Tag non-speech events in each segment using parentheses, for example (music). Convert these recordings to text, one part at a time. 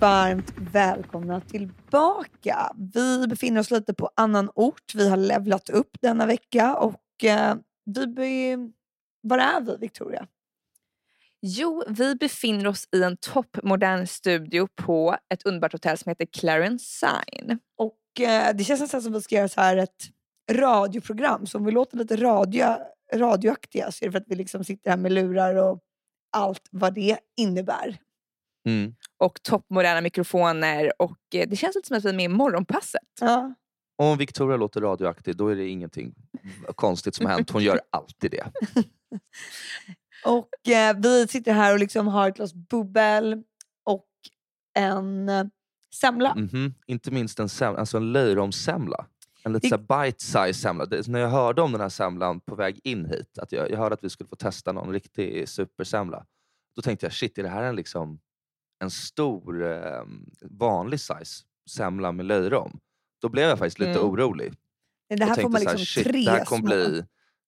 varmt välkomna tillbaka. Vi befinner oss lite på annan ort. Vi har levlat upp denna vecka och eh, vi be... var är vi Victoria? Jo, vi befinner oss i en toppmodern studio på ett underbart hotell som heter Clarence Sign. Och eh, det känns nästan som att vi ska göra så här ett radioprogram. Så om vi låter lite radio, radioaktiga så är det för att vi liksom sitter här med lurar och allt vad det innebär. Mm. Och toppmoderna mikrofoner och eh, det känns lite som att vi är med i Morgonpasset. Ja. Om Victoria låter radioaktig, då är det ingenting konstigt som har hänt. Hon gör (laughs) alltid det. (laughs) Och eh, vi sitter här och liksom har ett glas bubbel och en eh, semla. Mhm. Inte minst en, sem- alltså en löjromssemla. En lite här bite-size semla. Det, när jag hörde om den här semlan på väg in hit, att jag, jag hörde att vi skulle få testa någon riktig supersemla. Då tänkte jag, shit, är det här en, liksom, en stor eh, vanlig size semla med löjrom? Då blev jag faktiskt lite Mm. orolig. Det här får man liksom så här, tre shit, det här kommer bli,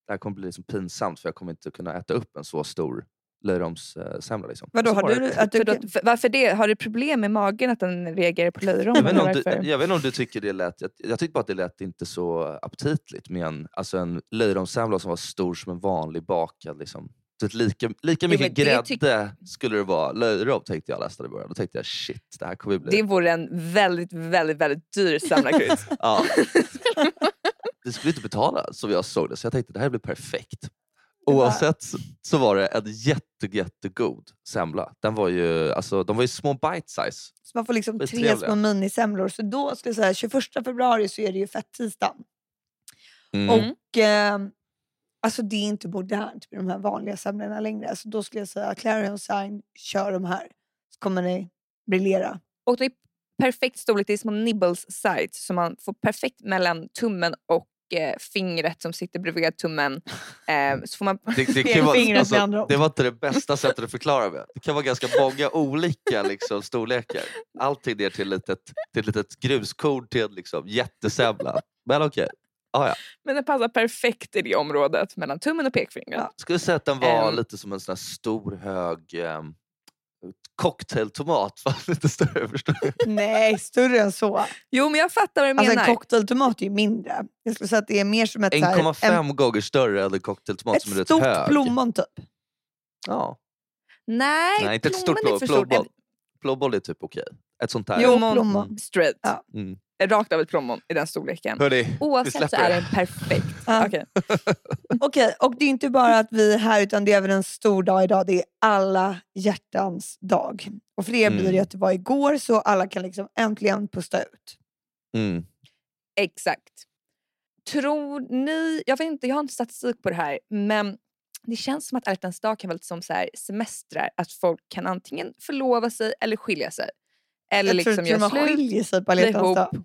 det här kommer bli liksom pinsamt för jag kommer inte kunna äta upp en så stor löjromssemla. Liksom. Vadå, Och så har du, det- (laughs) att du, då, varför det? Har du problem med magen att den reagerar på löjrom? jag, vet inte eller om du, varför? jag vet inte om du tycker det lät... Jag, jag tyckte bara att det lät inte så aptitligt med en, alltså en löjromssemla som var stor som en vanlig bakad. Liksom. Att lika, lika Jo, mycket det grädde skulle det vara löjrom tänkte jag nästan i början. Då tänkte jag shit, det här kommer bli... Det vore en väldigt, väldigt, väldigt dyr semlakryss. (laughs) Ja. Vi skulle inte betala som jag såg det, så jag tänkte det här blir perfekt. Oavsett så- var det en jätte, jättegod semla. Den var ju, alltså, de var ju små bite size. så man får liksom tre Skittrevliga. små minisemlor. Så då skulle jag säga 21 februari så är det ju fett-tisdagen. Mm. Och eh, alltså det är inte modernt med de här vanliga semlorna längre. Så då skulle jag säga Clarion Sign, kör de här. Så kommer ni briljera. Och det är perfekt storlek, det är små nibbles sides så man får perfekt mellan tummen och eh, fingret som sitter bredvid tummen. (laughs) Eh, så får man Det, det, (laughs) kan vara, alltså, det var inte det bästa sättet att förklara med. Det kan vara ganska många olika liksom, storlekar. Allting ner till ett litet, till litet gruskorn till en liksom, jättesemla. Men okej. Ah, ja. Men den passar perfekt i det området mellan tummen och pekfingret. Ja. Skulle säga att den var Ehm. lite som en sån här stor hög um, cocktailtomat (laughs) lite större. Förstår du? Nej, större än så. Jo men jag fattar vad du Alltså menar. en cocktailtomat är ju mindre. Jag skulle säga att det är mer som ett, så här, en, 1,5 gånger större än en cocktailtomat ett som är rätt stort hög. plommon typ. Ja. Nej, Nej, inte ett stort plommon. stort. Plommon är typ okej. Ett sånt här. Jo, Plommon plommon. straight. Ja. Mm. Rakt av ett plommon i den storleken. Vi Oavsett så är det. den perfekt. Ja. Okej. Okej, och det är inte bara att vi är här utan det är även en stor dag idag. Det är alla hjärtans dag. Och för er blir Mm. det att det var igår så alla kan liksom äntligen pusta ut. Mm. Exakt. Tror ni, jag vet inte, jag har inte statistik på det här, men det känns som att alla dag kan vara lite som så här semestrar, att folk kan antingen förlova sig eller skilja sig. Eller jag liksom med man slut. skiljer sig på alla hjärtans dag.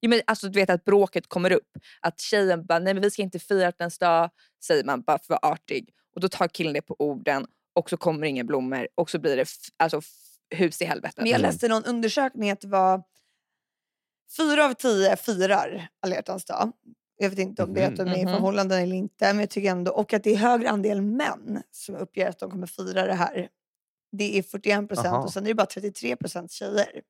Ja, men alltså, du vet att bråket kommer upp. Att tjejen bara, nej men vi ska inte fira hjärtans dag, säger man bara för att vara artig. Och då tar killen det på orden och så kommer inga blommor och så blir det alltså, hus i helvetet. Men jag Mm. läste någon undersökning att det var fyra av tio firar alla hjärtans dag. Jag vet inte om det är att de är i Mhm. förhållanden eller inte. Men jag tycker ändå, och att det är högre andel män som uppger att de kommer fira det här. Det är 41 procent och sen är det bara 33 procent tjejer.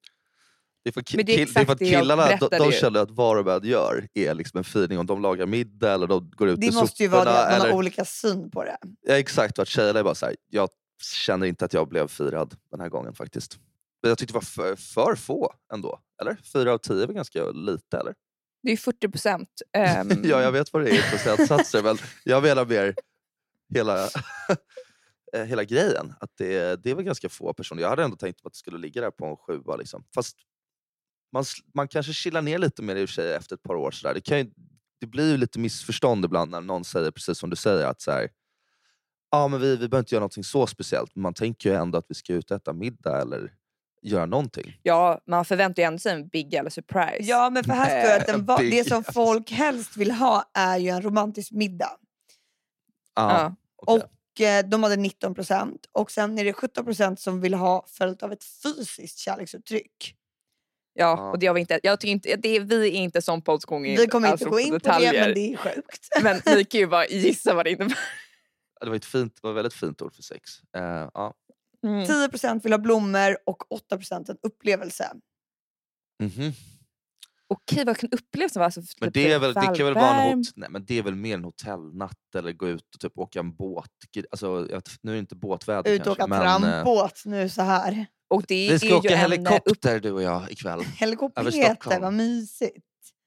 Det är för, ki- det är det är för att killarna de, de känner att vad de än gör är liksom en firning. Om de lagar middag eller de går ut Det måste ju vara det, att man eller, har olika syn på det. ja, exakt, och att tjejerna är bara såhär, jag känner inte att jag blev firad den här gången faktiskt. Men jag tyckte det var för, för få ändå. Eller? Fyra av tio är väl ganska lite eller? Det är 40 procent. (laughs) ehm, ja, jag vet vad det är i procentsatser men jag menar mer hela, hela grejen. Att det, det är väl ganska få personer. Jag hade ändå tänkt att det skulle ligga där på en sjua. Liksom. Fast man, man kanske chillar ner lite mer i och för sig efter ett par år. Så där. Det, kan ju, det blir ju lite missförstånd ibland när någon säger precis som du säger att så här, ja, men vi, vi behöver inte göra någonting så speciellt men man tänker ju ändå att vi ska ut och äta middag eller göra någonting. Ja, man förväntar ju ändå sig en big eller surprise. Ja, men för här står det att den, (laughs) va- det som folk helst vill ha är ju en romantisk middag. Ja. okej. Och eh, de hade 19 procent. Och sen är det 17 procent som vill ha följt av ett fysiskt kärleksuttryck. Ja, och det har vi inte. Jag tycker inte det är, vi är inte sån podd som in Vi kommer alltså, inte gå in på detaljer. det, men det är sjukt. (laughs) Men ni kan ju bara gissa vad det innebär. Det var ett fint, det var ett väldigt fint ord för sex. Eh, ja. Mm. 10% vill ha blommor och 8% en upplevelse. Mhm. Okej, vad kan upplevelsen vara? Alltså, Men typ det, är väl, det kan väl vara en hot, nej, men det är väl mer en hotellnatt eller gå ut och typ åka en båt. Alltså, nu är det inte båtväder Ut och kanske. åka eh, trampbåt nu så här. Och det vi ska åka en, eh, helikopter du och jag ikväll. (laughs) Helikopter, vad mysigt.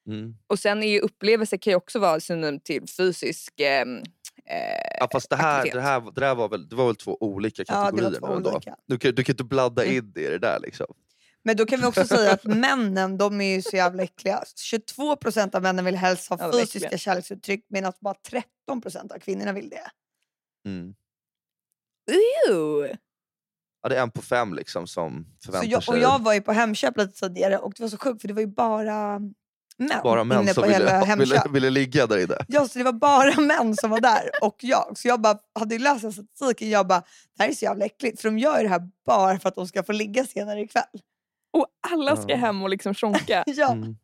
Mm. Och sen är ju upplevelse kan ju också vara synonym till fysisk ehm, eh, Ja, fast det här, aktivitet. det här det där var, väl, det var väl två olika Ja, det var kategorier två nu ändå. olika. Du kan, du kan inte blanda Mm. in det i det där liksom. Men då kan vi också säga att männen, de är ju så jävla äckliga. 22% av männen vill helst ha fysiska äckliga. kärleksuttryck medan bara 13% av kvinnorna vill det. Mm. Ew. Ja, det är en på fem liksom som Så förväntar jag, sig. och jag var ju på Hemköp lite tidigare och det var så sjukt för det var ju bara män, bara män inne som på ville, hela (laughs) ville, Hemköp. ville ligga där inne. Ja, så det var bara (laughs) män som var där och jag. Så jag bara hade ju läst statistiken jag bara, det här är så jävla äckligt för de gör ju det här bara för att de ska få ligga senare ikväll. Och alla ska Ja. hem och liksom sjunka. (laughs) Ja. Mm.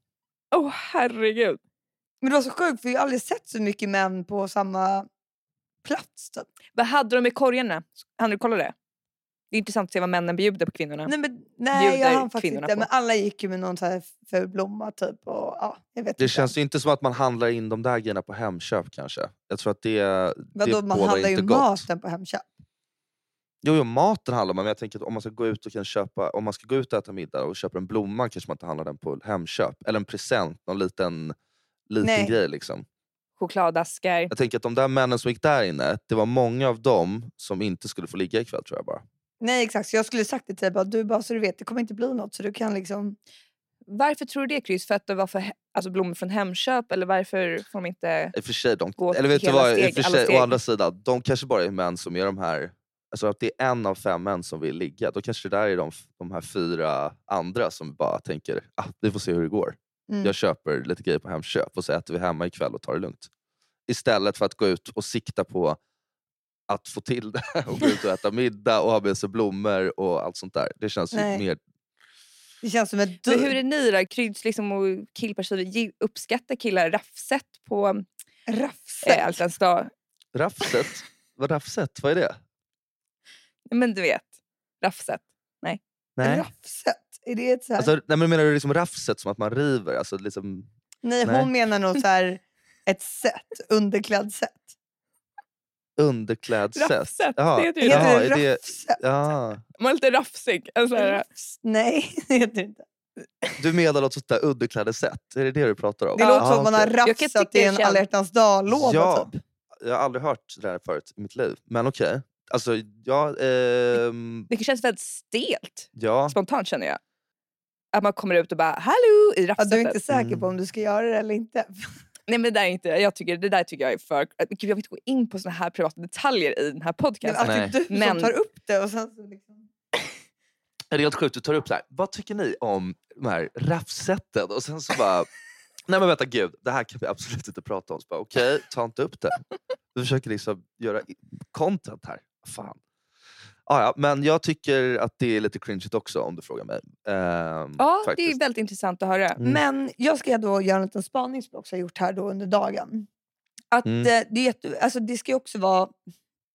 Åh herregud. Men det var så sjukt för jag har aldrig sett så mycket män på samma plats. Typ. Vad hade de i korgarna? Han du kolla det? Det är intressant att se vad männen bjuder på kvinnorna. Nej, men, nej jag hann faktiskt kvinnorna inte. på. Men alla gick ju med någon så här ful blomma typ. Och, ja, jag vet Det inte. känns ju inte som att man handlar in de där grejerna på Hemköp kanske. Jag tror att det, Vadå, det man handlar ju inte gott. maten på Hemköp. Jo, jo, maten handlar man men jag tänker att om man ska gå ut och kan köpa, om man ska gå ut och äta middag och köper en blomma kanske man inte handlar den på Hemköp. Eller en present, någon liten, liten Nej. grej liksom. Chokladaskar. Jag tänker att de där männen som gick där inne, det var många av dem som inte skulle få ligga ikväll tror jag bara. Nej exakt, så jag skulle sagt det till dig. Bara, du bara så du vet, det kommer inte bli något. Så du kan liksom... Varför tror du det Chris? För att det var för alltså blommor från Hemköp eller varför får de inte... I för sig, de, Gå eller vet du hela vad, i steg, och för sig, steg. å andra sidan, de kanske bara är män som är de här, alltså att det är en av fem män som vill ligga, då kanske det där är de, de här fyra andra som bara tänker, ah, vi får se hur det går. Mm. Jag köper lite grejer på Hemköp och så äter vi hemma ikväll och tar det lugnt. Istället för att gå ut och sikta på att få till det och gå ut och äta middag och ha med sig blommor och allt sånt där. Det känns ju Nej. mer... Det känns som ett Men hur är ni då? Kryds liksom och killpersoner, uppskattar killar raffset på Raffset. eh? Raffset? Vad raffset? Vad är det? Men du vet, raffset. Nej. Raffset? Är det ett så här... Alltså, nej men menar du liksom raffset som att man river? Alltså liksom, nej, nej. hon menar nog så här ett set, underklädset. underklädset? Raffset, Jaha, det heter ju jaha, det är det, raffset? ja. Man är lite raffsig. Alltså, Raffs- Nej, (laughs) det heter det inte. Du menar något sånt där underklädessätt? Är det det du pratar om? Det Ja, låter som att man har tycka i en alla hjärtans dag-låda Ja. typ. Jag har aldrig hört det där förut i mitt liv. Men okej. Alltså, ja, ehm, det känns väldigt stelt, ja. spontant känner jag. Att man kommer ut och bara hallå i Ja, raffsetet. du är inte säker på Mm. om du ska göra det eller inte. (laughs) Nej men det där, är inte, jag tycker, det där tycker jag är för... Gud, jag vill inte gå in på såna här privata detaljer i den här Men podcasten. att det är Nej. du Men- som tar upp det och sen så liksom... (laughs) Det är helt sjukt, du tar upp så här. vad tycker ni om de här raffsätten? Och sen så bara, (laughs) nej men vänta gud, det här kan vi absolut inte prata om. Okej, ta inte upp det. Vi försöker liksom göra content här. Fan. Ah, ja, men jag tycker att det är lite cringeigt också om du frågar mig. Ehm, Ja, det är faktiskt. väldigt intressant att höra. Mm. Men jag ska då göra en liten spaning som jag också har gjort här då under dagen. Att Mm. eh, det, alltså det ska också vara...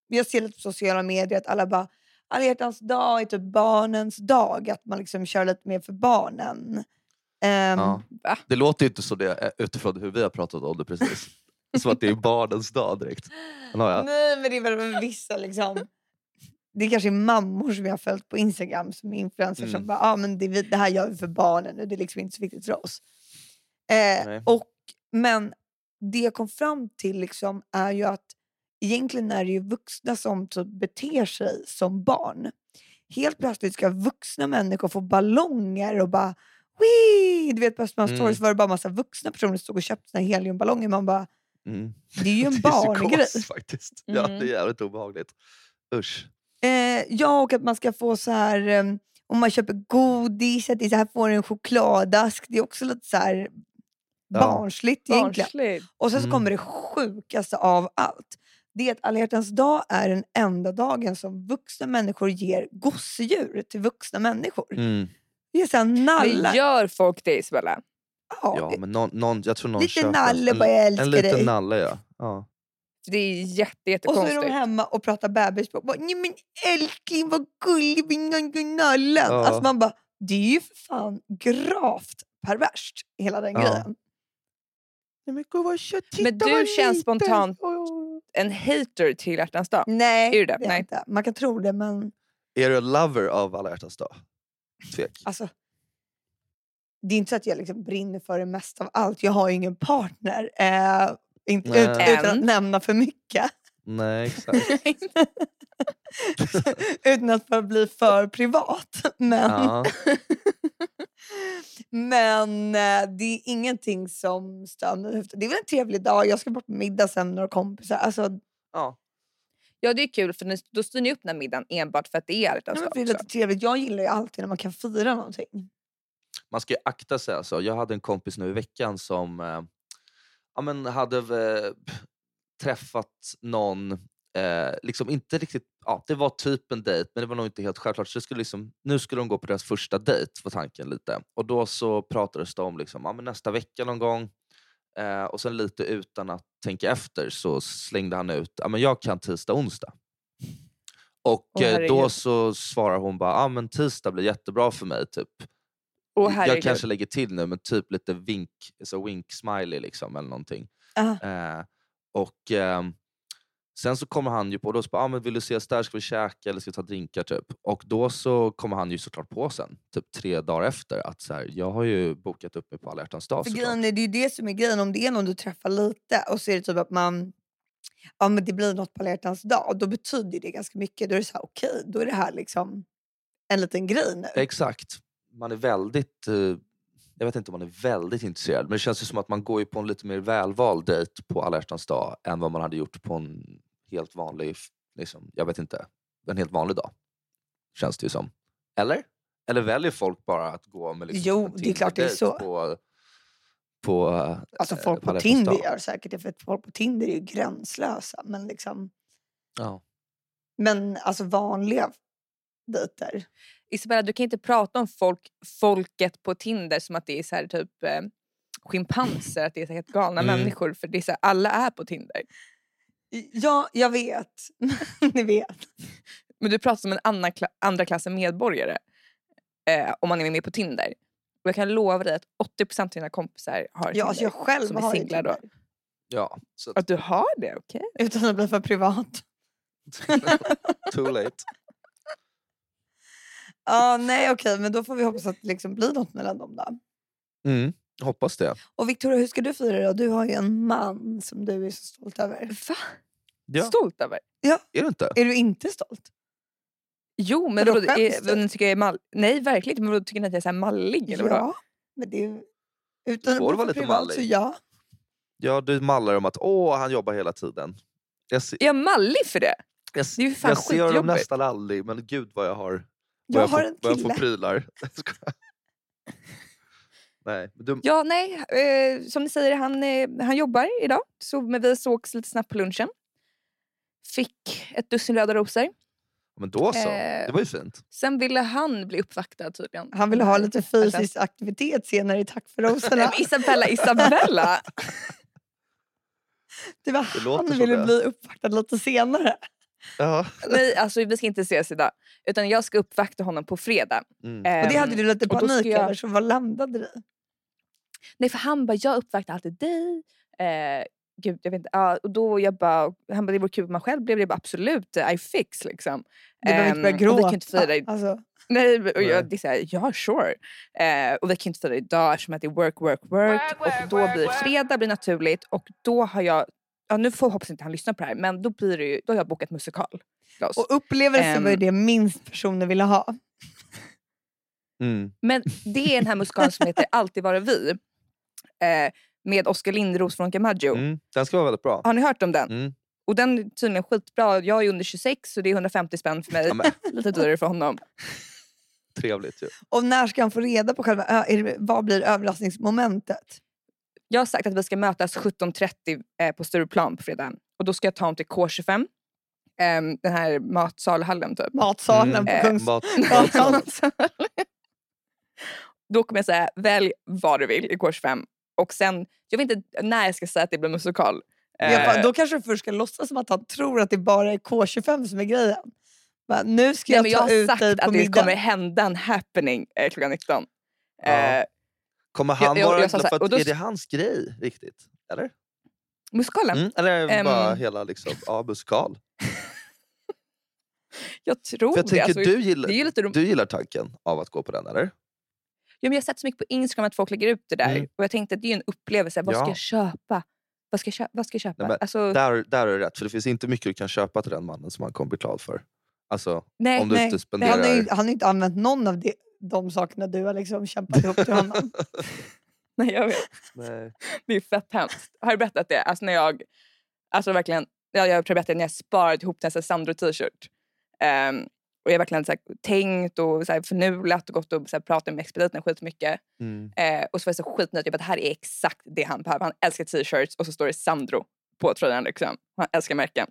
Jag ser lite på sociala medier att alla bara alla hjärtans dag är typ barnens dag. Att man liksom kör lite mer för barnen. Ehm, Ja. Det låter ju inte så det eh, utifrån hur vi har pratat om det precis. (laughs) (laughs) Som att det är barnens dag direkt. Nej men det är väl vissa liksom. Det kanske är mammor som jag har följt på Instagram som är influencers som Mm. bara, ah, men det, det här gör vi för barnen och det är liksom inte så viktigt för oss. Eh, och, men det jag kom fram till liksom är ju att egentligen är det ju vuxna som typ beter sig som barn. Helt plötsligt ska vuxna människor få ballonger och bara Wii! Du vet på Östermalms Mm. torg var det bara massa vuxna personer som stod och köpte här heliumballonger. Man bara, Mm. det är ju en (laughs) barngrej. faktiskt. Ja, Mm. det är jävligt obehagligt. Usch. Eh, ja, och att man ska få så här... Eh, om man köper godis, att det så här får en chokladask. Det är också lite så här Ja. barnsligt egentligen. Barnsligt. Och sen så Mm. kommer det sjukaste av allt. Det är att alla hjärtans dag är den enda dagen som vuxna människor ger gosedjur till vuxna människor. Mm. Det är så här Men nallar. gör folk det Isabella? Ja, Ja, men någon, någon, jag tror någon lite köper nalle en, bara jag en älskar liten dig. nalle ja. ja. Det är jätte, Och så jättekonstigt. är de hemma och pratar bebisspråk. Nej men älskling vad gullig vi nallen. Ja. Alltså man bara, det är ju för fan gravt perverst hela den Ja. grejen. Nej, men gud vad kött, Men titta du vad känns liten. spontant-. En hater till hjärtans dag. Nej, Är du det? är jag Nej. inte. Man kan tro det men Är du en lover av alla hjärtans dag? Tvek. alltså. Det är inte så att jag liksom brinner för det mesta av allt. Jag har ju ingen partner. Eh, inte, Nej. ut, utan att nämna för mycket. Nej, exakt. (laughs) utan att få bli för privat. Men, Ja. (laughs) men eh, det är ingenting som stör mig. Det är väl en trevlig dag. Jag ska bort på middag sen med några kompisar. Alltså, Ja. Ja det är kul för då styr ni upp den här middagen enbart för att det är hjärtans ja, men dag det är också. lite trevligt. Jag gillar ju alltid när man kan fira någonting. Man ska ju akta sig. Alltså. Jag hade en kompis nu i veckan som eh, ja, men hade eh, träffat någon, eh, liksom inte riktigt, ja, det var typ en dejt men det var nog inte helt självklart. Så skulle liksom, nu skulle de gå på deras första dejt var tanken lite. Och då så pratades det om liksom, ja, men nästa vecka någon gång. Eh, och sen lite utan att tänka efter så slängde han ut, ja, men jag kan tisdag onsdag. Och eh, då så svarar hon bara, ja men tisdag blir jättebra för mig. typ Åh, jag kanske lägger till nu, men typ lite vink, så wink smiley liksom eller någonting. Aha. Eh, och ehm, sen så kommer han ju på, då så bara, ah, men vill du ses där, ska vi käka eller ska vi ta drinkar typ? Och då så kommer han ju såklart på sen, typ tre dagar efter, att så här, jag har ju bokat upp mig på alla hjärtans dag För grejen är, det är ju det som är grejen. Om det är någon du träffar lite och så är det typ att man ja, men det blir något på alla hjärtans dag. Då betyder det ganska mycket. Då är det så här, okej, då är det här liksom en liten grej nu. Exakt. Man är väldigt, eh, jag vet inte om man är väldigt intresserad, men det känns ju som att man går ju på en lite mer välvald dejt på alla hjärtans dag än vad man hade gjort på en helt vanlig, liksom, jag vet inte, en helt vanlig dag. Känns det ju som. Eller? Eller väljer folk bara att gå med liksom Jo, en det är klart det är så. På, på, eh, Alltså folk på på Tinder dag? gör säkert det, för folk på Tinder är ju gränslösa. Men, liksom, Ja. men alltså vanliga dejter. Isabella du kan inte prata om folk, folket på Tinder som att det är så här, typ eh, schimpanser, att det är så här helt galna Mm. människor. För det är så här, alla är på Tinder. Ja, jag vet. (laughs) Ni vet. Men du pratar som en annan kla- andra klassen medborgare eh, om man är med på Tinder. Och jag kan lova dig att 80% av dina kompisar har Ja, alltså jag Tinder, själv som är har ju singlar då. Tinder. ja, så att, Att du har det, okej. Utan att bli för privat. (laughs) too late. Ja, nej okej, men då får vi hoppas att det liksom blir något mellan dem då. Mm, hoppas det. Och Victoria, hur ska du fira det då? Du har ju en man som du är så stolt över. Va? Ja, Stolt över? är du inte? Är du inte stolt? Jo, men skäms är, du? vad ni tycker jag är mal- Nej, verkligen inte. Men vadå, tycker ni att jag är så här mallig? Eller vadå? Ja, men det är ju... Utan får att vara bli lite för privat så mallig. ja. Ja, du mallar om att åh, han jobbar hela tiden. Jag, se, Är jag mallig för det? jag, Det är ju fan jag ser skitjobbigt. nästan aldrig, men gud vad jag har, Jag har får, en kille. prylar. (laughs) Jag skojar. Nej, du, Ja, nej. Eh, som ni säger, han, eh, han jobbar idag. Så, men vi sågs lite snabbt på lunchen. Fick ett dussin röda rosor. men då så, Eh, det var ju fint. Sen ville han bli uppvaktad tydligen. Han ville ha lite fysisk aktivitet senare i Tack för men Isabella, Isabella! (laughs) Det var Det han ville det. bli uppvaktad lite senare. Ja. Nej, alltså, vi ska inte ses idag. Utan jag ska uppvakta honom på fredag. Mm. Och det hade du lite panik jag- över, så vad landade det? Nej för han bara, jag uppvaktar alltid dig. Eh, gud, jag vet inte. Ja, och då jag bara, han bara, det vore kul om man själv blev det. Jag bara, absolut, I fix liksom. Du behöver inte börja vi gråta. kan inte fira i- Alltså, Nej, och jag, det är såhär, ja sure. Eh, och vi kan inte fira idag eftersom att det är work, work, work. och då blir fredag blir naturligt och då har jag, ja nu får hoppas inte han lyssnar på det här, men då, blir det ju, då har jag bokat musikal. och upplevelse var ju Ehm. det minst personer ville ha. Mm. Men det är den här musikalen som heter Alltid vara vi. Eh, med Oskar Lindros från Camaggio. Mm. Den ska vara väldigt bra. Har ni hört om den? Mm. Och den är tydligen skitbra. Jag är under 26 så det är 150 spänn för mig. (laughs) Lite dyrare för honom. trevligt ju. Och när ska han få reda på själva, ö- är det, vad blir överraskningsmomentet? Jag har sagt att vi ska mötas 17.30 eh, på Stureplan på fredag. Och då ska jag ta honom till K25. ehm, den här matsalhallen typ. Matsalen Mm. på Eh, Kungs... Mat, (laughs) Matsalen. då kommer jag säga välj vad du vill i K25. Och sen, jag vet inte när jag ska säga att det blir musikal. Ja, Eh, då kanske du först ska låtsas som att han tror att det bara är K25 som är grejen. Bara, nu ska nej, jag men jag ta har ut sagt dig på att det middag. kommer hända en happening eh, klockan 19. Ja. Eh, Kommer han jag- vara... jag för att, och då- Är det hans grej riktigt? Eller? musikalen? Mm, eller det Ehm. bara hela liksom, ja, musikal? (laughs) Jag tror För jag det. Alltså, du, gillar, det lite du gillar tanken av att gå på den, eller? Ja, men jag har sett så mycket på Instagram att folk lägger ut det där. Mm. Och jag tänkte att det är en upplevelse. Vad ska Ja. jag köpa? Vad ska jag köpa? Vad ska jag köpa? Nej, alltså, Där, där är det rätt, för det finns inte mycket du kan köpa till den mannen som han kommer bli glad för. Alltså, nej, om du Nej, inte spenderar... han har ju han har inte använt någon av de, de sakerna du har liksom kämpat ihop till honom. (laughs) nej, jag vet. Nej. Det är fett hemskt. Har du berättat det? Alltså när jag, alltså verkligen, ja, jag har berättat när jag sparat ihop till en sån här Sandro t-shirt. Ehm, och jag har verkligen så här, tänkt och så här, förnulat och gått och så här, pratat med expediten skitmycket. Mm. Eh, och så var jag så skitnöjd. Jag bara, det här är exakt det han behöver. Han älskar t-shirts och så står det Sandro på tröjan. Liksom. Han älskar märken.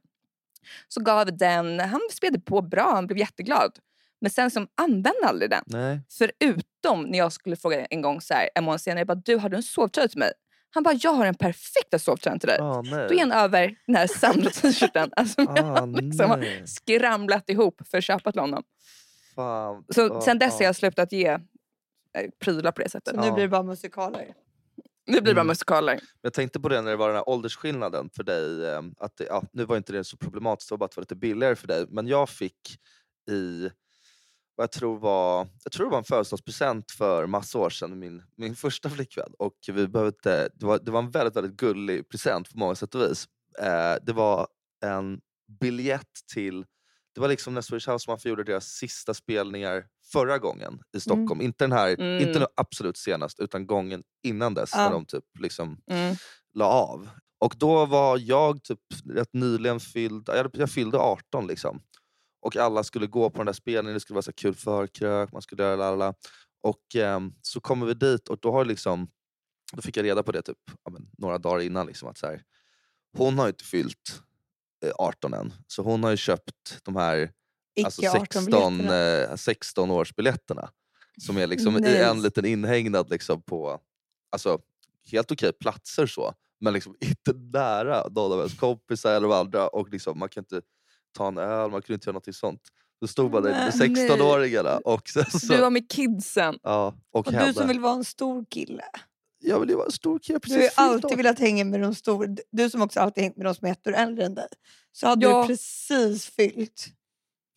Så gav jag den. Han spelade på bra. Han blev jätteglad. Men sen som använde aldrig den. Nej. Förutom när jag skulle fråga en gång så här, en månad senare. Jag bara, du har du en sovtröja till mig? Han bara, jag har den perfekta sovtröjan till dig. Ah. Då är han över den här Sandro-t-shirten. (laughs) Alltså, Ah, liksom har skramlat ihop för att köpa till honom. Fan. Så sen dess har jag slutat ge eh, prylar på det sättet. Så nu blir det bara musikaler. Det blir bara Mm. musikaler. Jag tänkte på det när det var den här åldersskillnaden för dig. eh, Att det, ja, nu var inte det så problematiskt, det var bara att det var lite billigare för dig. Men jag fick i, vad jag tror var, jag tror det var en födelsedagspresent för massa år sedan, min, min första flickvän. Och vi behövde, det, var, det var en väldigt, väldigt gullig present på många sätt och vis. Eh, det var en biljett till, det var liksom när Swedish House Mafia gjorde deras sista spelningar förra gången i Stockholm. Inte den här, Mm. inte den absolut senast, utan gången innan dess. Ja. När de typ liksom Mm. la av. Och då var jag typ rätt nyligen fylld, jag, jag fyllde 18 liksom. Och alla skulle gå på den där spelningen, det skulle vara så kul förkrök, man skulle göra lalala. Och ehm, så kommer vi dit och då har liksom, då fick jag reda på det typ ja, men, några dagar innan. Liksom, att så här, hon har inte fyllt eh, 18 än, så hon har ju köpt de här alltså Icke 16, 18-biljetterna. eh, 16 årsbiljetterna. Som är liksom i en liten inhägnad liksom på alltså, helt okej platser så. Men liksom (laughs) inte nära någon av ens kompisar eller andra. Och liksom, man kan inte ta en öl, man kunde inte göra något sånt. Då stod med Nej. 16-åringarna och sen så... Du var med kidsen. ja, och Och henne. du som vill vara en stor kille. Jag vill ju vara en stor kille, Du har precis alltid velat hänga med de stora. Du som också alltid hängt med de som är ett år äldre än dig. Så hade Ja. du precis fyllt.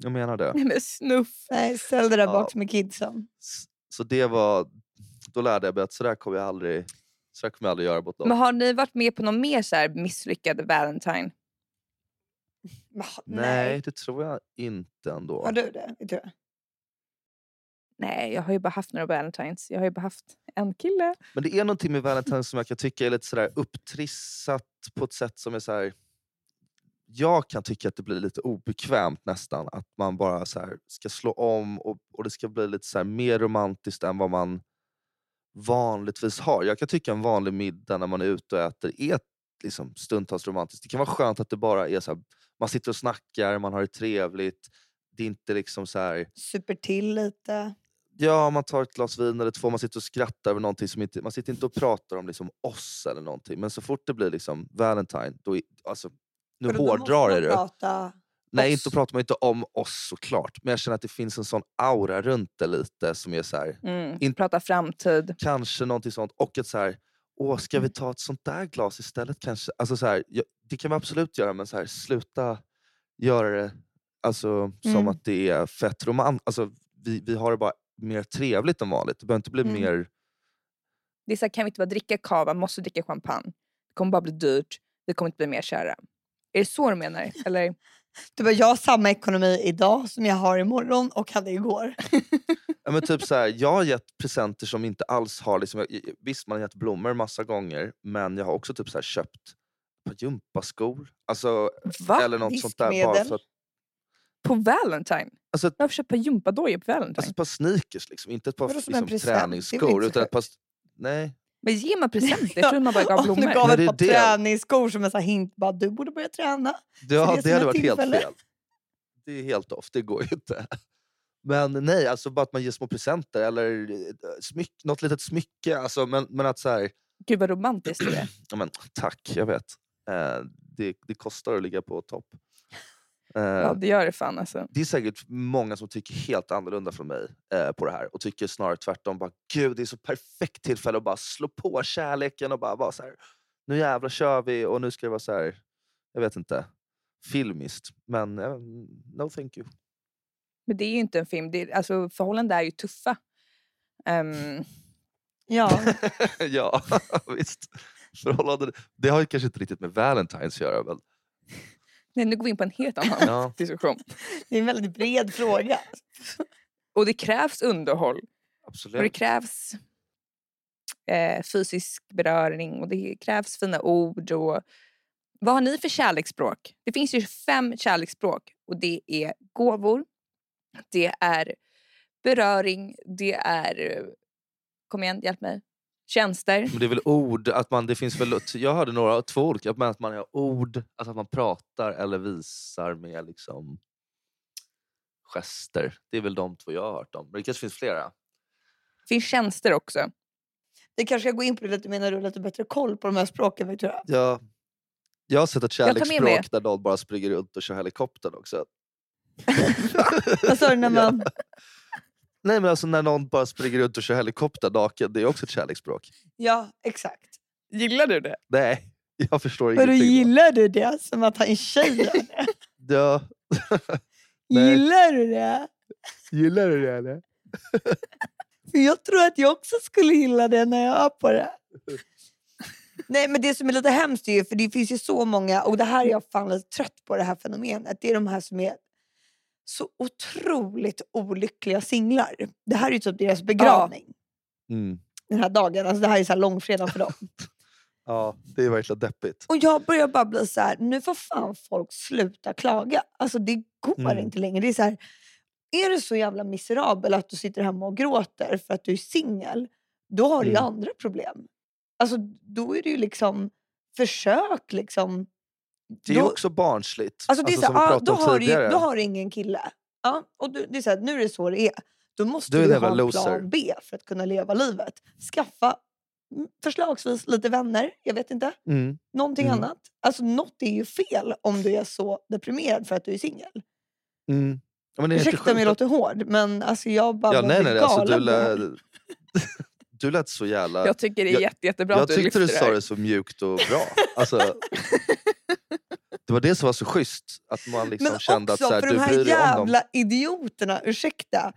Jag menar det. Nej men snuff. Nej, ställ dig där Ja. bak med kidsen. Så det var... Då lärde jag mig att sådär kommer jag aldrig, sådär kommer jag aldrig göra mot någon. Men har ni varit med på någon mer så här misslyckad Valentine? (laughs) Va, Nej, det tror jag inte ändå. Har du det? Du? Nej, jag har ju bara haft några Valentines. Jag har ju bara haft en kille. Men det är någonting med Valentine's som jag kan tycka är lite sådär upptrissat på ett sätt som är så här. Jag kan tycka att det blir lite obekvämt nästan. Att man bara så här ska slå om och, och det ska bli lite så mer romantiskt än vad man vanligtvis har. Jag kan tycka en vanlig middag när man är ute och äter är liksom stundtals romantiskt. Det kan vara skönt att det bara är så man sitter och snackar, man har det trevligt. Det är inte liksom så här, Super till lite. Ja, man tar ett glas vin eller två, man sitter och skrattar över någonting som inte... Man sitter inte och pratar om liksom oss eller någonting. Men så fort det blir liksom Valentine, då... är- Alltså, nu För hårdrar jag det. prata Nej, oss. inte pratar man inte om oss såklart. Men jag känner att det finns en sån aura runt det lite som är så här, Mm. In- Prata framtid. kanske någonting sånt. Och ett så här, åh, ska vi ta ett sånt där glas istället kanske? Alltså så här, ja, det kan vi absolut göra, men så här, sluta göra det alltså, som Mm. att det är fett romant. Alltså, vi, vi har det bara mer trevligt än vanligt. Det behöver inte bli Mm. mer... Det är så här, kan vi inte bara dricka kava, måste dricka champagne. Det kommer bara bli dyrt. Vi kommer inte bli mer kära. Är det så du menar? Eller? (laughs) Du bara, jag har samma ekonomi idag som jag har imorgon och hade igår. (laughs) Ja, men typ så här, jag har gett presenter som inte alls har... Liksom, visst, man har gett blommor massa gånger, men jag har också typ så här, köpt par gympaskor. Alltså, Va? eller något sånt där. Bara för att, På Valentine? alltså, ett, ett par gympadojor på Valentine. alltså ett par sneakers, liksom. inte ett par liksom, träningsskor. Utan ett par, nej. Men ger man presenter? Jag (laughs) trodde man bara gav Om du blommor. gav Nej, ett par det. träningsskor som en hint, bara, du borde börja träna. Ja, det det, hade varit helt fel. Det är helt off, det går ju inte. Men nej, alltså bara att man ger små presenter eller eh, smyck, något litet smycke. Alltså, men, men att så här, Gud vad romantiskt det är. (clears throat) ja, men, tack, jag vet. Eh, det, det kostar att ligga på topp. Eh, Ja, det gör det fan alltså. det är säkert många som tycker helt annorlunda från mig eh, på det här och tycker snarare tvärtom. Bara, Gud, det är så perfekt tillfälle att bara slå på kärleken och bara vara så här. Nu jävlar kör vi och nu ska det vara så här. Jag vet inte. Filmiskt. Men eh, no thank you. Men det är ju inte en film. Det är, alltså, förhållanden är ju tuffa. Ehm, Ja, (laughs) ja, (laughs) visst. Förhållande, det har ju kanske inte riktigt med Valentine's att göra. Men, nej, nu går vi in på en helt annan ja, diskussion. det är en väldigt bred fråga. Och det krävs underhåll. Och det absolut. krävs eh, fysisk beröring och det krävs fina ord. Och... Vad har ni för kärleksspråk? Det finns ju fem kärleksspråk och det är gåvor, det är beröring, det är... Kom igen, hjälp mig. Tjänster. Men det är väl ord, att man, det finns väl, jag hörde några, två olika, men att man har ord, alltså att man pratar eller visar med liksom gester. Det är väl de två jag har hört om. Men det kanske finns flera. Det finns tjänster också. Det kanske jag går in på det lite mer när du har lite bättre koll på de här språken. Victoria. Jag, jag har sett ett kärleksspråk där någon bara springer runt och kör helikoptern också. (laughs) Vad sa du när (laughs) Ja. Nej men alltså när någon bara springer runt och kör helikopter naken, det är också ett kärleksspråk. Ja, exakt. Gillar du det? Nej, (laughs) jag förstår Vadå ingenting. då. gillar du det? Som att en tjej (laughs) gör det? Ja. (laughs) Gillar du det? Gillar du det eller? För jag tror att jag också skulle gilla det när jag hör på det. Nej men det som är lite hemskt är ju, för det finns ju så många, och det här är jag fan lite trött på det här fenomenet. Det är de här som är så otroligt olyckliga singlar. Det här är ju typ deras begravning. Mm. Den här dagen. Alltså det här är så här långfredag för dem. (laughs) Ja, det är verkligen deppigt. Och jag börjar bara bli så här, nu får fan folk sluta klaga. Alltså det går Mm. inte längre. Det är så här, är du så jävla miserabel att du sitter hemma och gråter för att du är singel, då har du ju Mm. andra problem. Alltså då är det ju liksom, försök liksom. Det är ju Då- också barnsligt. Alltså det är Alltså, så pratade då, om har du då har du ingen kille. Ja, och du, det är så här, nu är det så det är. Då måste Du du, en ha en loser. plan B för att kunna leva livet. Skaffa mm, förslagsvis lite vänner, jag vet inte. Mm. Någonting Mm. annat. Alltså något är ju fel om du är så deprimerad för att du är singel. Mm. Ja, men Ursäkta om jag låter hård men alltså jag bara Ja, nej, nej, nej. Alltså, du, galen lät, (laughs) du lät så jävla... Jag tycker det är Jag- jätte, jättebra jag att du tyckte lyfter du det sa här. det så mjukt och bra. Alltså, (laughs) det var det som var så schysst. Att man liksom Men kände också att så här, för du de här jävla idioterna, ursäkta.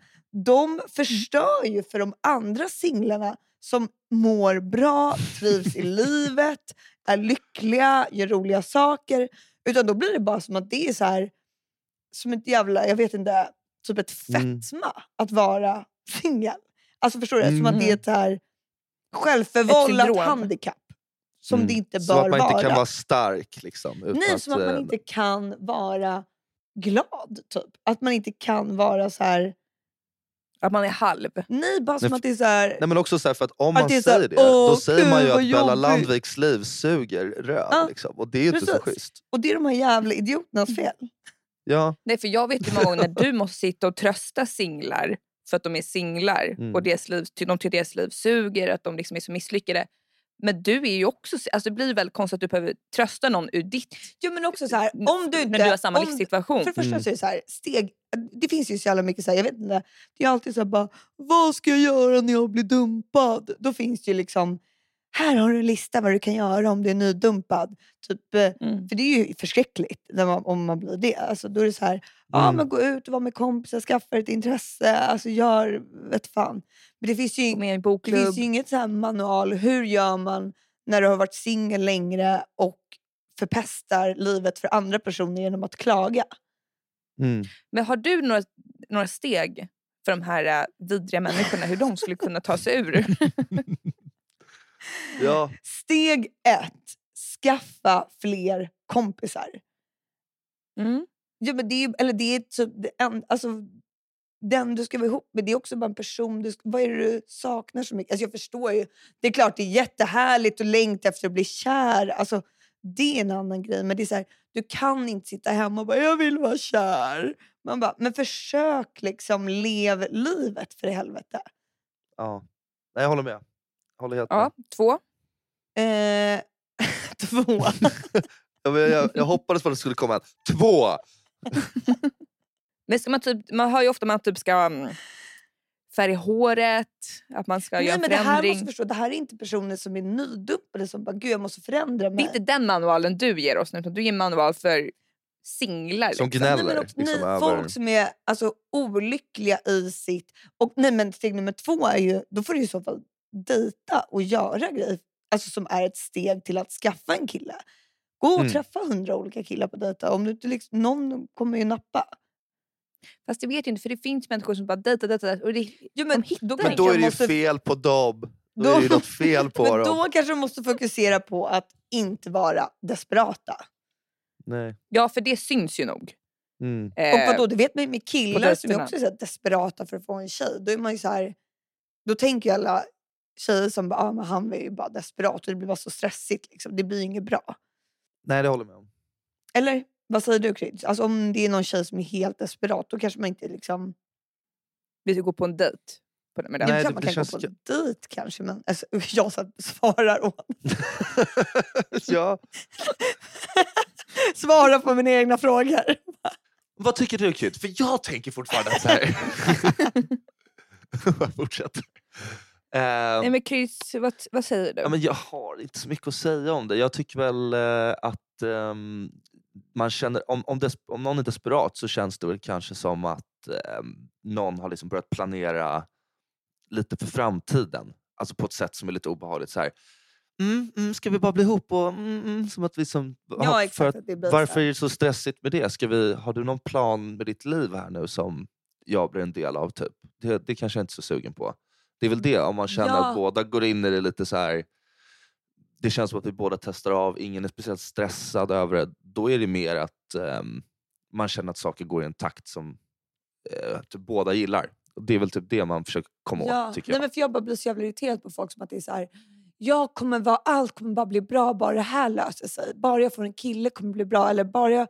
De förstör ju för de andra singlarna som mår bra, trivs i (laughs) livet, är lyckliga, gör roliga saker. Utan då blir det bara som att det är så här, som ett jävla, jag vet inte, typ ett Mm. fetma att vara (laughs) singel. Alltså förstår du? Som att det är Mm. ett så här självförvållat handikapp. Som Mm. det inte Som bör att man inte vara. kan vara stark. Liksom, utan Nej, att, som att man eh, inte kan vara glad. Typ. Att man inte kan vara så här... Att man är halv. Nej, bara som Nej, att det är så här... Nej men också så här, för att om Att man det så här, säger det, "Åh, då säger man ju att Bella jobbigt." Landviks liv suger röv. Ja, liksom. Och det är ju inte så schysst. Och det är de här jävla idioternas fel. Ja, Nej, för jag vet ju många gånger när du måste sitta och trösta singlar för att de är singlar Mm. och deras liv, de tycker deras liv suger, att de liksom är så misslyckade. Men du är ju också... Alltså det blir väl konstigt att du behöver trösta någon ur ditt... Jo, men också så här, om du inte... när du har samma om, livssituation. För det första Mm. så är det så här, steg... Det finns ju så jävla mycket så här, jag vet inte. Det är alltid så här bara, vad ska jag göra när jag blir dumpad? Då finns det ju liksom, här har du en lista vad du kan göra om du är nydumpad. Typ, eh, Mm. För det är ju förskräckligt när man, om man blir det. Alltså, då är det så här, Mm. men gå ut och vara med kompisar, skaffa ett intresse, alltså gör, vet fan. Men det finns ju, med det finns ju inget så här manual, hur gör man när du har varit singel längre och förpestar livet för andra personer genom att klaga. mm. Men har du några, några steg för de här äh, vidriga människorna, hur de skulle kunna ta sig ur? (laughs) (laughs) ja. Steg ett, skaffa fler kompisar. Mm. Ja, men det är, eller det är typ en, alltså, den du ska vara ihop med, det är också bara en person. Du, vad är det du saknar så mycket? Alltså, jag förstår ju. Det är klart det är jättehärligt att längta efter att bli kär. Alltså, det är en annan grej. Men det är så här, du kan inte sitta hemma och bara “jag vill vara kär”. Man bara, men försök liksom lev livet för i helvete. ja. Nej, jag håller med. Håller helt med. Ja, två. Eh, (laughs) två. Jag, jag, jag hoppades på att det skulle komma en två. (laughs) Men ska man, typ, man hör ju ofta att man typ ska mm, färga håret, att man ska Nej, göra en men det här, förändring. måste förstå, det här är inte personer som är nydumpade som bara gud jag måste förändra Det mig. är inte den manualen du ger oss nu, utan du ger en manual för singlar. Som liksom. gnäller. Nej, men också, liksom, nej, över- Folk som är alltså, olyckliga i sitt... Och, nej, men steg nummer två är ju, då får du i så fall dejta och göra grejer alltså, som är ett steg till att skaffa en kille. Gå och Mm. träffa hundra olika killar på dejta. Om du inte liksom, någon kommer ju nappa. Fast jag vet ju inte, för det finns människor som bara dejtar, dejtar, dejtar och det, Jo, men de då Men då är jag det ju måste- fel på dem. Då, Då- är det något fel (laughs) på Men dem. då kanske de måste fokusera på att inte vara desperata. Nej. Ja, för det syns ju nog. Mm. Och Eh, vadå, det vet man ju med killar som är också så desperata för att få en tjej. Då är man ju så här, då tänker ju alla tjejer som bara, ah, men han är ju bara desperat och det blir bara så stressigt. Liksom. Det blir inget bra. Nej, det håller jag med om. Eller vad säger du Kryds? Alltså om det är någon tjej som är helt desperat då kanske man inte liksom... vi ska gå på en dejt. På det, med det Nej, klart det- man det kan känns gå på en dejt kanske men alltså, jag så här svarar åt. (laughs) ja. (laughs) Svarar på mina egna frågor. Vad tycker du kul? För jag tänker fortfarande så här... (laughs) Jag fortsätter. Eh, Nej men Chris, vad, vad säger du? ja, men jag har inte så mycket att säga om det. Jag tycker väl eh, att ehm, man känner, om, om, des, om någon är desperat så känns det väl kanske som att ehm, någon har liksom börjat planera lite för framtiden. Alltså på ett sätt som är lite obehagligt. Så här, mm, mm, ska vi bara bli ihop? Och, mm, mm, som att vi som, Ja har- exakt. att varför är det så stressigt med det? Ska vi, har du någon plan med ditt liv här nu som jag blir en del av? Typ? Det, det kanske jag inte är så sugen på. Det är väl det, om man känner Ja. att båda går in i det lite så här. Det känns som att vi båda testar av, ingen är speciellt stressad över det. Då är det mer att ehm, man känner att saker går i en takt som eh, typ båda gillar. Det är väl typ det man försöker komma Ja, åt, tycker nej, jag. men för jag bara blir så jävla irriterad på folk som att det är så här. Jag kommer vara, allt kommer bara bli bra bara det här löser sig. Bara jag får en kille kommer det bli bra. Eller bara jag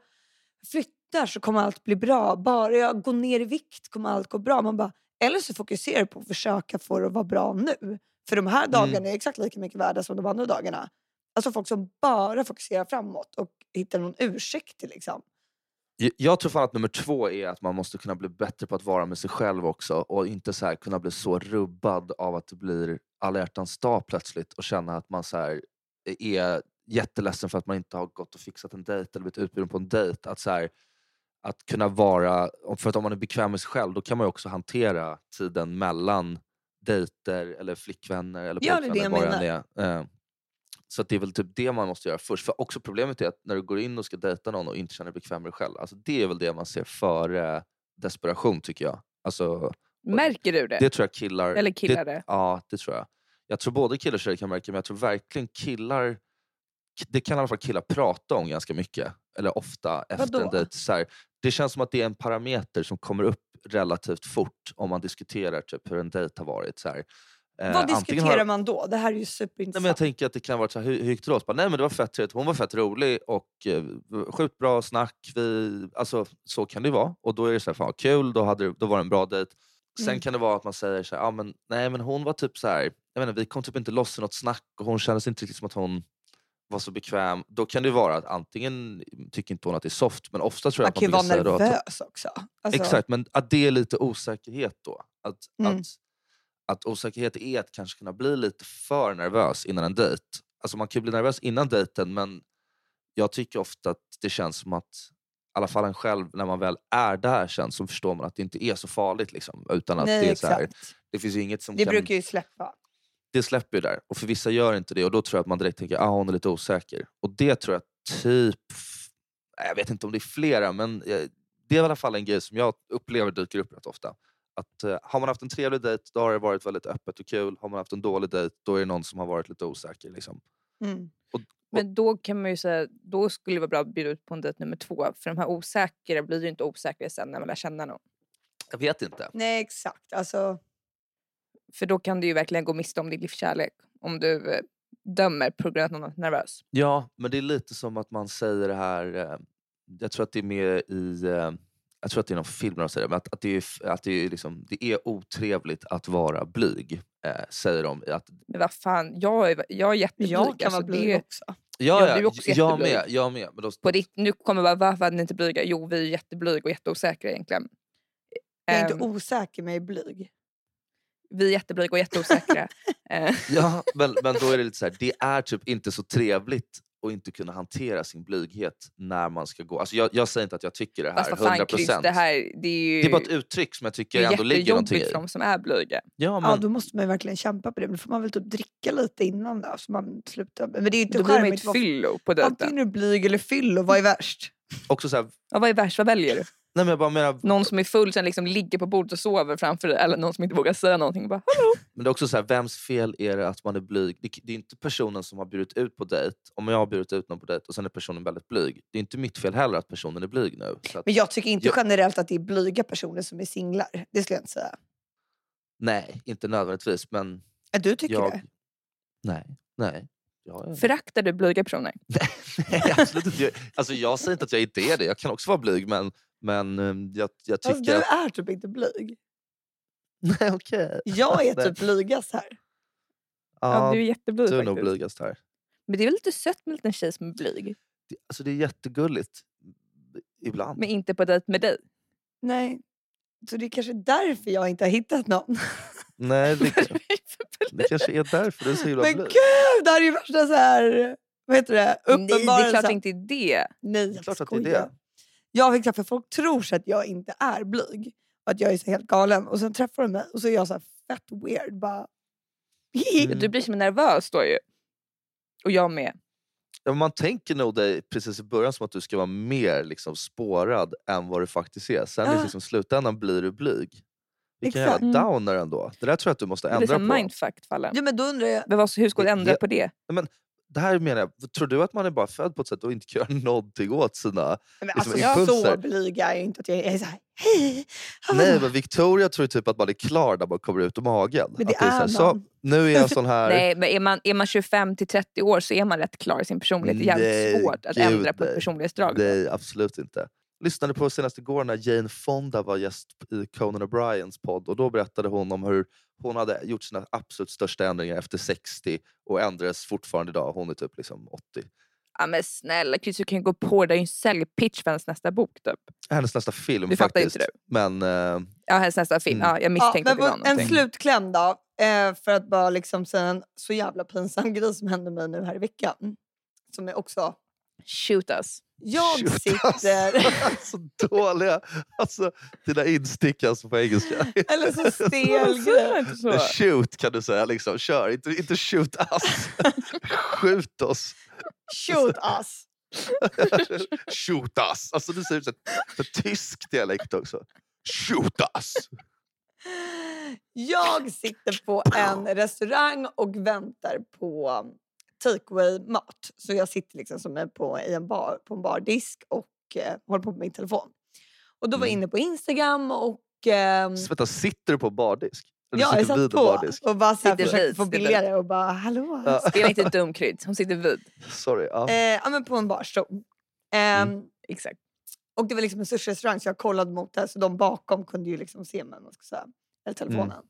flyttar så kommer allt bli bra. Bara jag går ner i vikt kommer allt gå bra. Man bara, eller så fokuserar du på att försöka få det att vara bra nu. För de här dagarna är exakt lika mycket värda som de andra dagarna. Alltså folk som bara fokuserar framåt och hittar någon ursäkt till liksom. Jag- Jag tror fan att nummer två är att man måste kunna bli bättre på att vara med sig själv också och inte så här kunna bli så rubbad av att det blir alla hjärtans dag plötsligt och känna att man så här är jätteledsen för att man inte har gått och fixat en dejt eller blivit utbjuden på en dejt. Att, så här, att kunna vara, för att om man är bekväm med sig själv då kan man också hantera tiden mellan dejter eller flickvänner eller Ja, det det pojkvänner. jag vad det än är. Eh, Så det är väl typ det man måste göra först. För också problemet är att när du går in och ska dejta någon och inte känner dig bekväm med dig själv. Alltså det är väl det man ser före desperation tycker jag. Alltså, Märker du det? det tror jag killar... Eller killar det, det? Ja, det tror jag. Jag tror både killar och tjejer kan märka men jag tror verkligen killar... Det kan i alla fall killar prata om ganska mycket. Eller ofta efter en Vadå? dejt. Så här, det känns som att det är en parameter som kommer upp relativt fort om man diskuterar typ, hur en dejt har varit. Så här. Eh, Vad diskuterar har- man då? Det här är ju Nej, superintressant. men jag tänker att det kan vara så här, hur, hur gick det åt? Bara, Nej men det var fett trevligt, hon var fett rolig och eh, sjukt bra snack. Vi, alltså, så kan det ju vara. Och då är det så här, fan kul, då, hade, då var det en bra dejt. Sen Mm. kan det vara att man säger så här, ah, men, nej men hon var typ så här, jag inte, vi kom typ inte loss i något snack och hon kändes inte riktigt som att hon var så bekväm. Då kan det vara att antingen tycker inte hon att det är soft, men ofta tror jag man att kan man vara vill säga då att nervös också. Alltså, Exakt, men att det är lite osäkerhet då. Att, Mm. att, att osäkerhet är att kanske kunna bli lite för nervös innan en dejt. Alltså man kan ju bli nervös innan dejten men jag tycker ofta att det känns som att i alla fall en själv, när man väl är där sen så förstår man att det inte är så farligt. Liksom, utan att Nej, det, är så här, det finns inget som Det kan... brukar ju släppa. Det släpper ju där. Och för vissa gör inte det och då tror jag att man direkt tänker att ah, hon är lite osäker. Och det tror jag typ... Jag vet inte om det är flera men eh, det är i alla fall en grej som jag upplever dyker upp rätt ofta. Att eh, Har man haft en trevlig dejt då har det varit väldigt öppet och kul. Har man haft en dålig dejt då är det någon som har varit lite osäker. Liksom. Mm. Men då kan man ju säga, då skulle det vara bra att bjuda ut på en dejt nummer två. För de här osäkra blir ju inte osäkra sen när man lär känna någon. Jag vet inte. Nej exakt. Alltså, För då kan du ju verkligen gå miste om din livskärlek. Om du eh, dömer på grund av att någon är nervös. Ja, men det är lite som att man säger det här, eh, jag tror att det är med i, eh, jag tror att det är någon film de säger det, men att, att, det, är, att det, är liksom, det är otrevligt att vara blyg, eh, säger de. Att, Men vad fan, jag är, jag är jätteblyg. jag kan alltså, vara blyg det, också. Ja, Ja, du är också jag jätteblyg. med. Jag med. Men då, På ditt, nu kommer bara, varför är ni inte blyga? Jo, vi är jätteblyga och jätteosäkra egentligen. Jag är Ehm, inte osäker men jag är blyg. Vi är jätteblyga och jätteosäkra. (laughs) Eh, Ja, men, men då är det lite så här, det är typ inte så trevligt att inte kunna hantera sin blyghet när man ska gå. Alltså jag, jag säger inte att jag tycker det här Fast vad fan 100%. Chris, det här det är ju det är bara ett uttryck som jag det tycker är ändå ligger någonting i. för de som är blyga. Ja, men, Ja, då måste man ju verkligen kämpa på det. Men då får man väl typ dricka lite innan då, så man slutar. Men det är ju inte Då blir man ett fyllo på dejten. Antingen är du blyg eller fyllo, vad är värst? också så här, Ja, vad är värst? Vad väljer du? Nej men jag bara menar, Någon som är full sen liksom ligger på bordet och sover framför dig eller någon som inte vågar säga någonting. Bara, Hallå? men det är också så här, vems fel är det att man är blyg? Det, det är inte personen som har bjudit ut på dejt. Om jag har bjudit ut någon på dejt och sen är personen väldigt blyg. Det är inte mitt fel heller att personen är blyg nu. Så att, Men jag tycker inte Jag- generellt att det är blyga personer som är singlar. Det skulle jag inte säga. nej, inte nödvändigtvis. Men Ja, Du tycker jag... det? Nej, nej. Jag är... Föraktar du blyga personer? (laughs) Nej, absolut inte. Jag- Alltså, jag säger inte att jag inte är det. Jag kan också vara blyg, men, men eh, jag, jag tycker... Fast du är typ inte blyg. (laughs) Nej, okej. Jag är (laughs) typ blygast här. Ja, Ja, du är jätteblyg du är nog blygast här. Men det är väl lite sött med en liten tjej som är blyg? Det, alltså, det är jättegulligt. Ibland. Men inte på dejt med dig. Nej. Så det är kanske därför jag inte har hittat någon. Nej, det, (laughs) det kanske är därför du är så himla Men blyg. gud, det här är ju värsta så här... Vad heter det? Nej, det är klart Uppenbarelsen. inte det. Nej, Det är klart att det är det. Jag fick träffa folk tror så att jag inte är blyg. Och att jag är så helt galen. Och sen träffar de mig och så är jag så här fett weird. Bara... Mm. Du blir som nervös då ju. Och jag med. Ja, men man tänker nog dig precis i början som att du ska vara mer liksom, spårad än vad du faktiskt är. Sen i Ja. liksom, slutändan blir du blyg. Vilken jävla Mm. downer ändå. Det där tror jag att du måste Det ändra som på. mindfuck fallen. Ja, men då undrar jag... Men vad, hur ska du Det- ändra det- på det? Det här menar jag, tror du att man är bara född på ett sätt och inte kan göra någonting åt sina... Men liksom alltså, jag så impulser. blyg är jag inte att jag är så här... Hej! Nej men Victoria tror typ att man är klar när man kommer ut ur magen. Men det att är så, är här, så man. Nu är jag (laughs) sån här... Nej, men är man, är man 25 till 30 år så är man rätt klar i sin personlighet. Det är jävligt Nej, svårt att gud, ändra på ett personlighetsdrag. Nej, absolut inte. Lyssnade på senast igår när Jane Fonda var gäst i Conan O'Briens podd och då berättade hon om hur hon hade gjort sina absolut största ändringar efter 60 och ändrades fortfarande idag. Hon är typ liksom 80. Ja, men snälla Chris, du kan gå på det. Det är ju en säljpitch för hennes nästa bok. Typ. Hennes nästa film fattar faktiskt. inte Men eh, Ja, hennes nästa film. Mm. Ja, jag Ja, misstänkte men att det var en slutkläm då. Eh, för att bara liksom säga en så jävla pinsam (laughs) grej som hände mig nu här i veckan. Som är också... Shoot us. Jag shoot, sitter... (laughs) så dåliga. Alltså, dina instick alltså på engelska. (laughs) Eller så stel så? Shoot kan du säga. Liksom. Kör, inte, inte shoot us. (laughs) Skjut oss. Shoot us. Shoot us. Alltså du säger ut för tysk dialekt också. Shoot us. Jag sitter på en restaurang och väntar på takeaway-mat. Så jag sitter liksom som är på, i en bar, på en bardisk och eh, håller på med min telefon. Och då var jag Mm. inne på Instagram och... ehm, Så, vänta, sitter du på bardisk? Eller ja, jag satt på bardisk? och bara så här Sitter försökte vid, få billigare och bara hallå. Ja. (laughs) Spela inte dum Kryds, hon sitter vid. Sorry. Ja. Eh, ja, men på en barstol. Ehm, Mm. Exakt. Och det var liksom en sushi-restaurang så jag kollade mot det så de bakom kunde ju liksom se mig. om Man ska säga. Eller telefonen. Mm.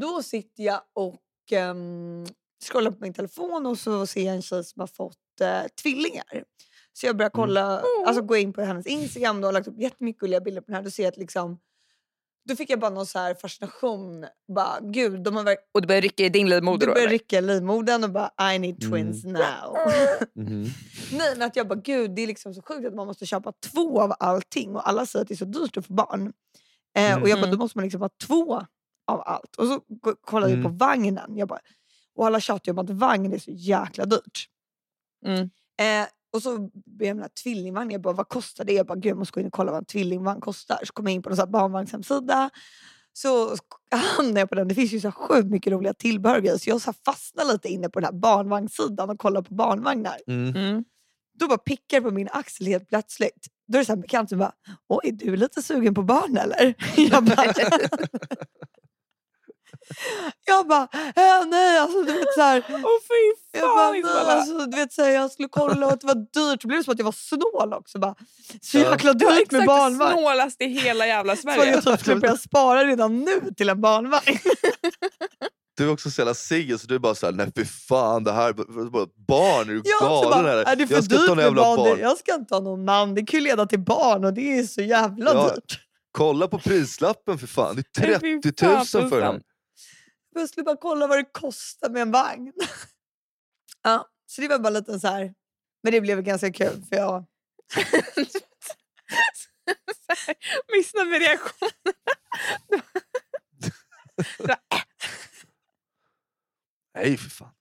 Då sitter jag och um, scrollar på min telefon och så ser jag en tjej som har fått eh, tvillingar. Så jag börjar Mm. kolla, alltså gå in på hennes Instagram. och har lagt upp jättemycket gulliga bilder på den här. Då ser jag att liksom, då fick jag bara någon så här fascination. Bara, Gud, de har verk- Och du börjar rycka i din livmoder då då? börjar eller? rycka i livmodern och bara I need twins Mm. now. (laughs) Mhm. Nej men att jag bara gud det är liksom så sjukt att man måste köpa två av allting och alla säger att det är så dyrt att få barn. Eh, och jag bara Mhm. då måste man liksom ha två av allt. Och så kollade jag på Mm. vagnen. Jag bara, och alla tjatar ju om att vagn är så jäkla dyrt. Mm. Eh, och så började jag med tvillingvagnen. Jag bara vad kostar det? Jag bara gud jag måste gå in och kolla vad en tvillingvagn kostar. Så kom jag in på en barnvagnshemsida. Så hamnade jag på den. Det finns ju så sjukt mycket roliga tillbehör. Så jag så fastnade lite inne på den här barnvagnssidan och kollade på barnvagnar Mm. Mm. då bara pickar på min axel helt plötsligt. Då är det så här bekant som bara, oj du är lite sugen på barn eller? (laughs) Jag bara, (laughs) jag bara äh, nej alltså du vet så här. Åh fy Jag, bara, fan nej, Isabella! alltså, du vet, så här, jag skulle kolla och att det var dyrt. Så blev det som att jag var snål också. Bara, så Ja. jäkla dyrt med exakt barnvagn. snålast i hela jävla (laughs) Så Sverige. jag typ skulle börja spara redan nu till en barnvagn. du är också så jävla singel så du är bara såhär, nej fy fan det här bara barn, är du Jag galen bara, eller? är det för Jag ska dyrt med barn? barn. Jag ska inte ha någon man. Det kan ju leda till barn och det är så jävla Ja, dyrt. Kolla på prislappen för fan, det är Nej, fy 30 000 fan, för fan. Jag skulle bara kolla vad det kostar med en vagn. (laughs) ja, så det var bara lite så här. Men det blev ganska kul för jag... (laughs) Missnöjd med reaktionen. (laughs) Nej för fan.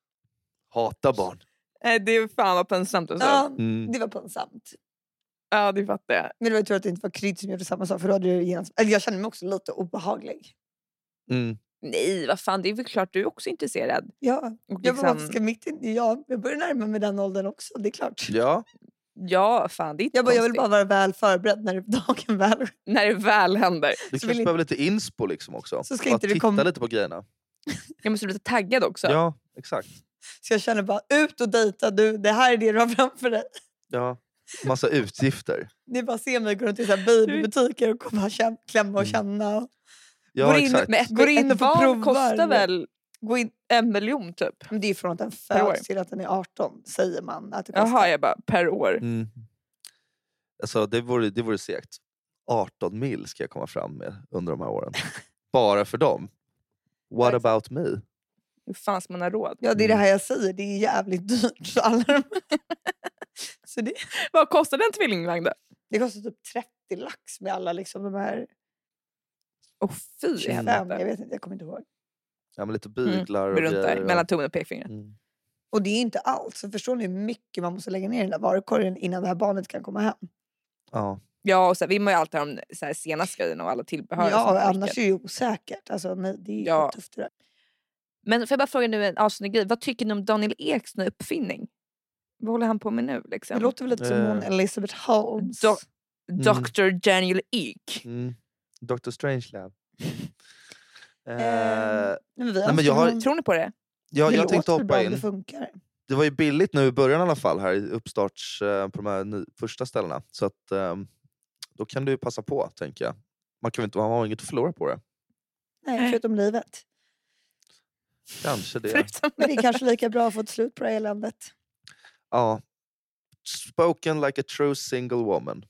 Hatar barn. Nej, det är fan vad pinsamt. Alltså. Ja, Mm. det var pinsamt. Ja, det fattar jag. Men det var tur att det inte var Krydd som gjorde samma sak för då hade det genast... Eller jag kände mig också lite obehaglig. Mm. Nej, vad fan, det är väl klart du är också intresserad. Ja, Och jag, bara, liksom, ska mitt in, ja, jag börjar närma mig den åldern också, det är klart. Ja, ja, fan det är inte Jag, bara, jag vill bara vara väl förberedd när dagen väl... När det väl händer. vi Så kanske vill behöver lite inspo liksom också. Så ska inte det titta komma- lite på grejerna. Jag måste bli lite taggad också. Ja, exakt. Så jag känner bara, ut och dejta du, det här är det du har framför dig. Ja. Massa utgifter. Ni bara ser mig gå runt i babybutiker och komma och klämma och Mm. känna. och Ja, Går in- exakt. Men ett, Går in ett barn kostar väl Gå in. en miljon typ? Men det är från att den föds till att den är 18, säger man. Att det kostar. Jaha, jag bara per år. Mm. Alltså, det, vore, det vore segt. 18 mil ska jag komma fram med under de här åren. (laughs) Bara för dem. What about me? Hur fan ska man ha råd? Ja, det är det Mm. här jag säger. Det är jävligt dyrt. Så, alla de... (laughs) så det, Vad kostar en tvillingvagn då? det kostar typ 30 lax med alla liksom de här Åh fy i 25. helvete. Jag vet inte, jag kommer inte ihåg. Ja, men lite byglar och Runt där, grejer. mellan tummen och pekfingret. Mm. Och det är inte allt. Så förstår ni hur mycket man måste lägga ner i den där varukorgen innan det här barnet kan komma hem? Ja. Ja, och så här, vi må ju alltid ha de så här, senaste grejerna och alla tillbehör. och Ja, annars är det ju osäkert. Alltså, nej, det är ju Ja. tufft det där. Men får jag bara fråga nu en avslutande grej. Vad tycker ni om Daniel Eks nya uppfinning? Vad håller han på med nu? Liksom? Det låter väl lite som hon Eh. Elizabeth Holmes. Do- Dr. Daniel Ek. Mm. Dr. Strangelab. Eh, Nej, men, vi Nej, men jag har- Tror ni på det? ja, det jag tänkte hoppa om Det in. funkar. Det var ju billigt nu i början i alla fall här i uppstarts eh, på de här första ställena. Så att, ehm, då kan du ju passa på tänker jag. Man, kan inte, man har inget att förlora på det. Nej, förutom livet. Kanske det. Förutom Men det är kanske lika bra att få ett slut på det eländet. Ja. Spoken like a true single woman.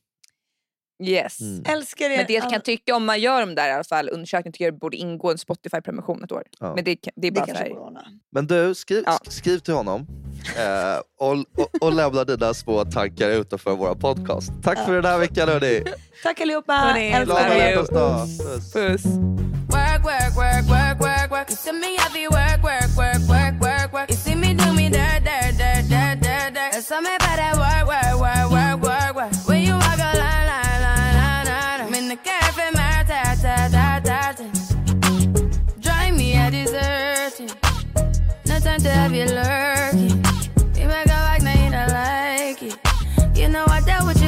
Yes. Mm. Älskar er. Men det jag kan tycka om man gör de där i alla fall undersökningar tycker jag det borde ingå en Spotify-promotion ett år. Ja. Men det, kan- det är det bara kanske så här. Men du, skriv, Ja. sk- skriv till honom eh, och, och, och lämna dina små tankar utanför våra podcast. Tack för den här veckan hörni! Tack allihopa. Hörni, Älskar er. hjärtans dag! Puss. Puss. Work,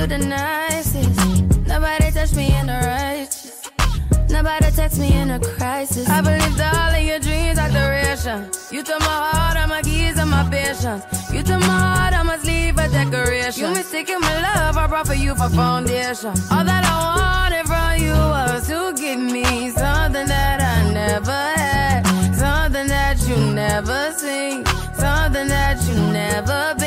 the nicest. Nobody touched me in the righteous. Nobody text me in a crisis. I believed all of your dreams are duration. You took my heart, all my keys, and my patience. You took my heart, I must leave a decoration. You mistaken my love, I brought for you for foundation. All that I wanted from you was to give me something that I never had, something that you never seen, something that you never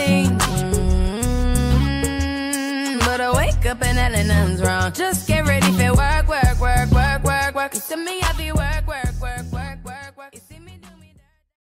up and nothing's wrong. Just get ready for work, work, work, work, work, work. To me, I be work, work.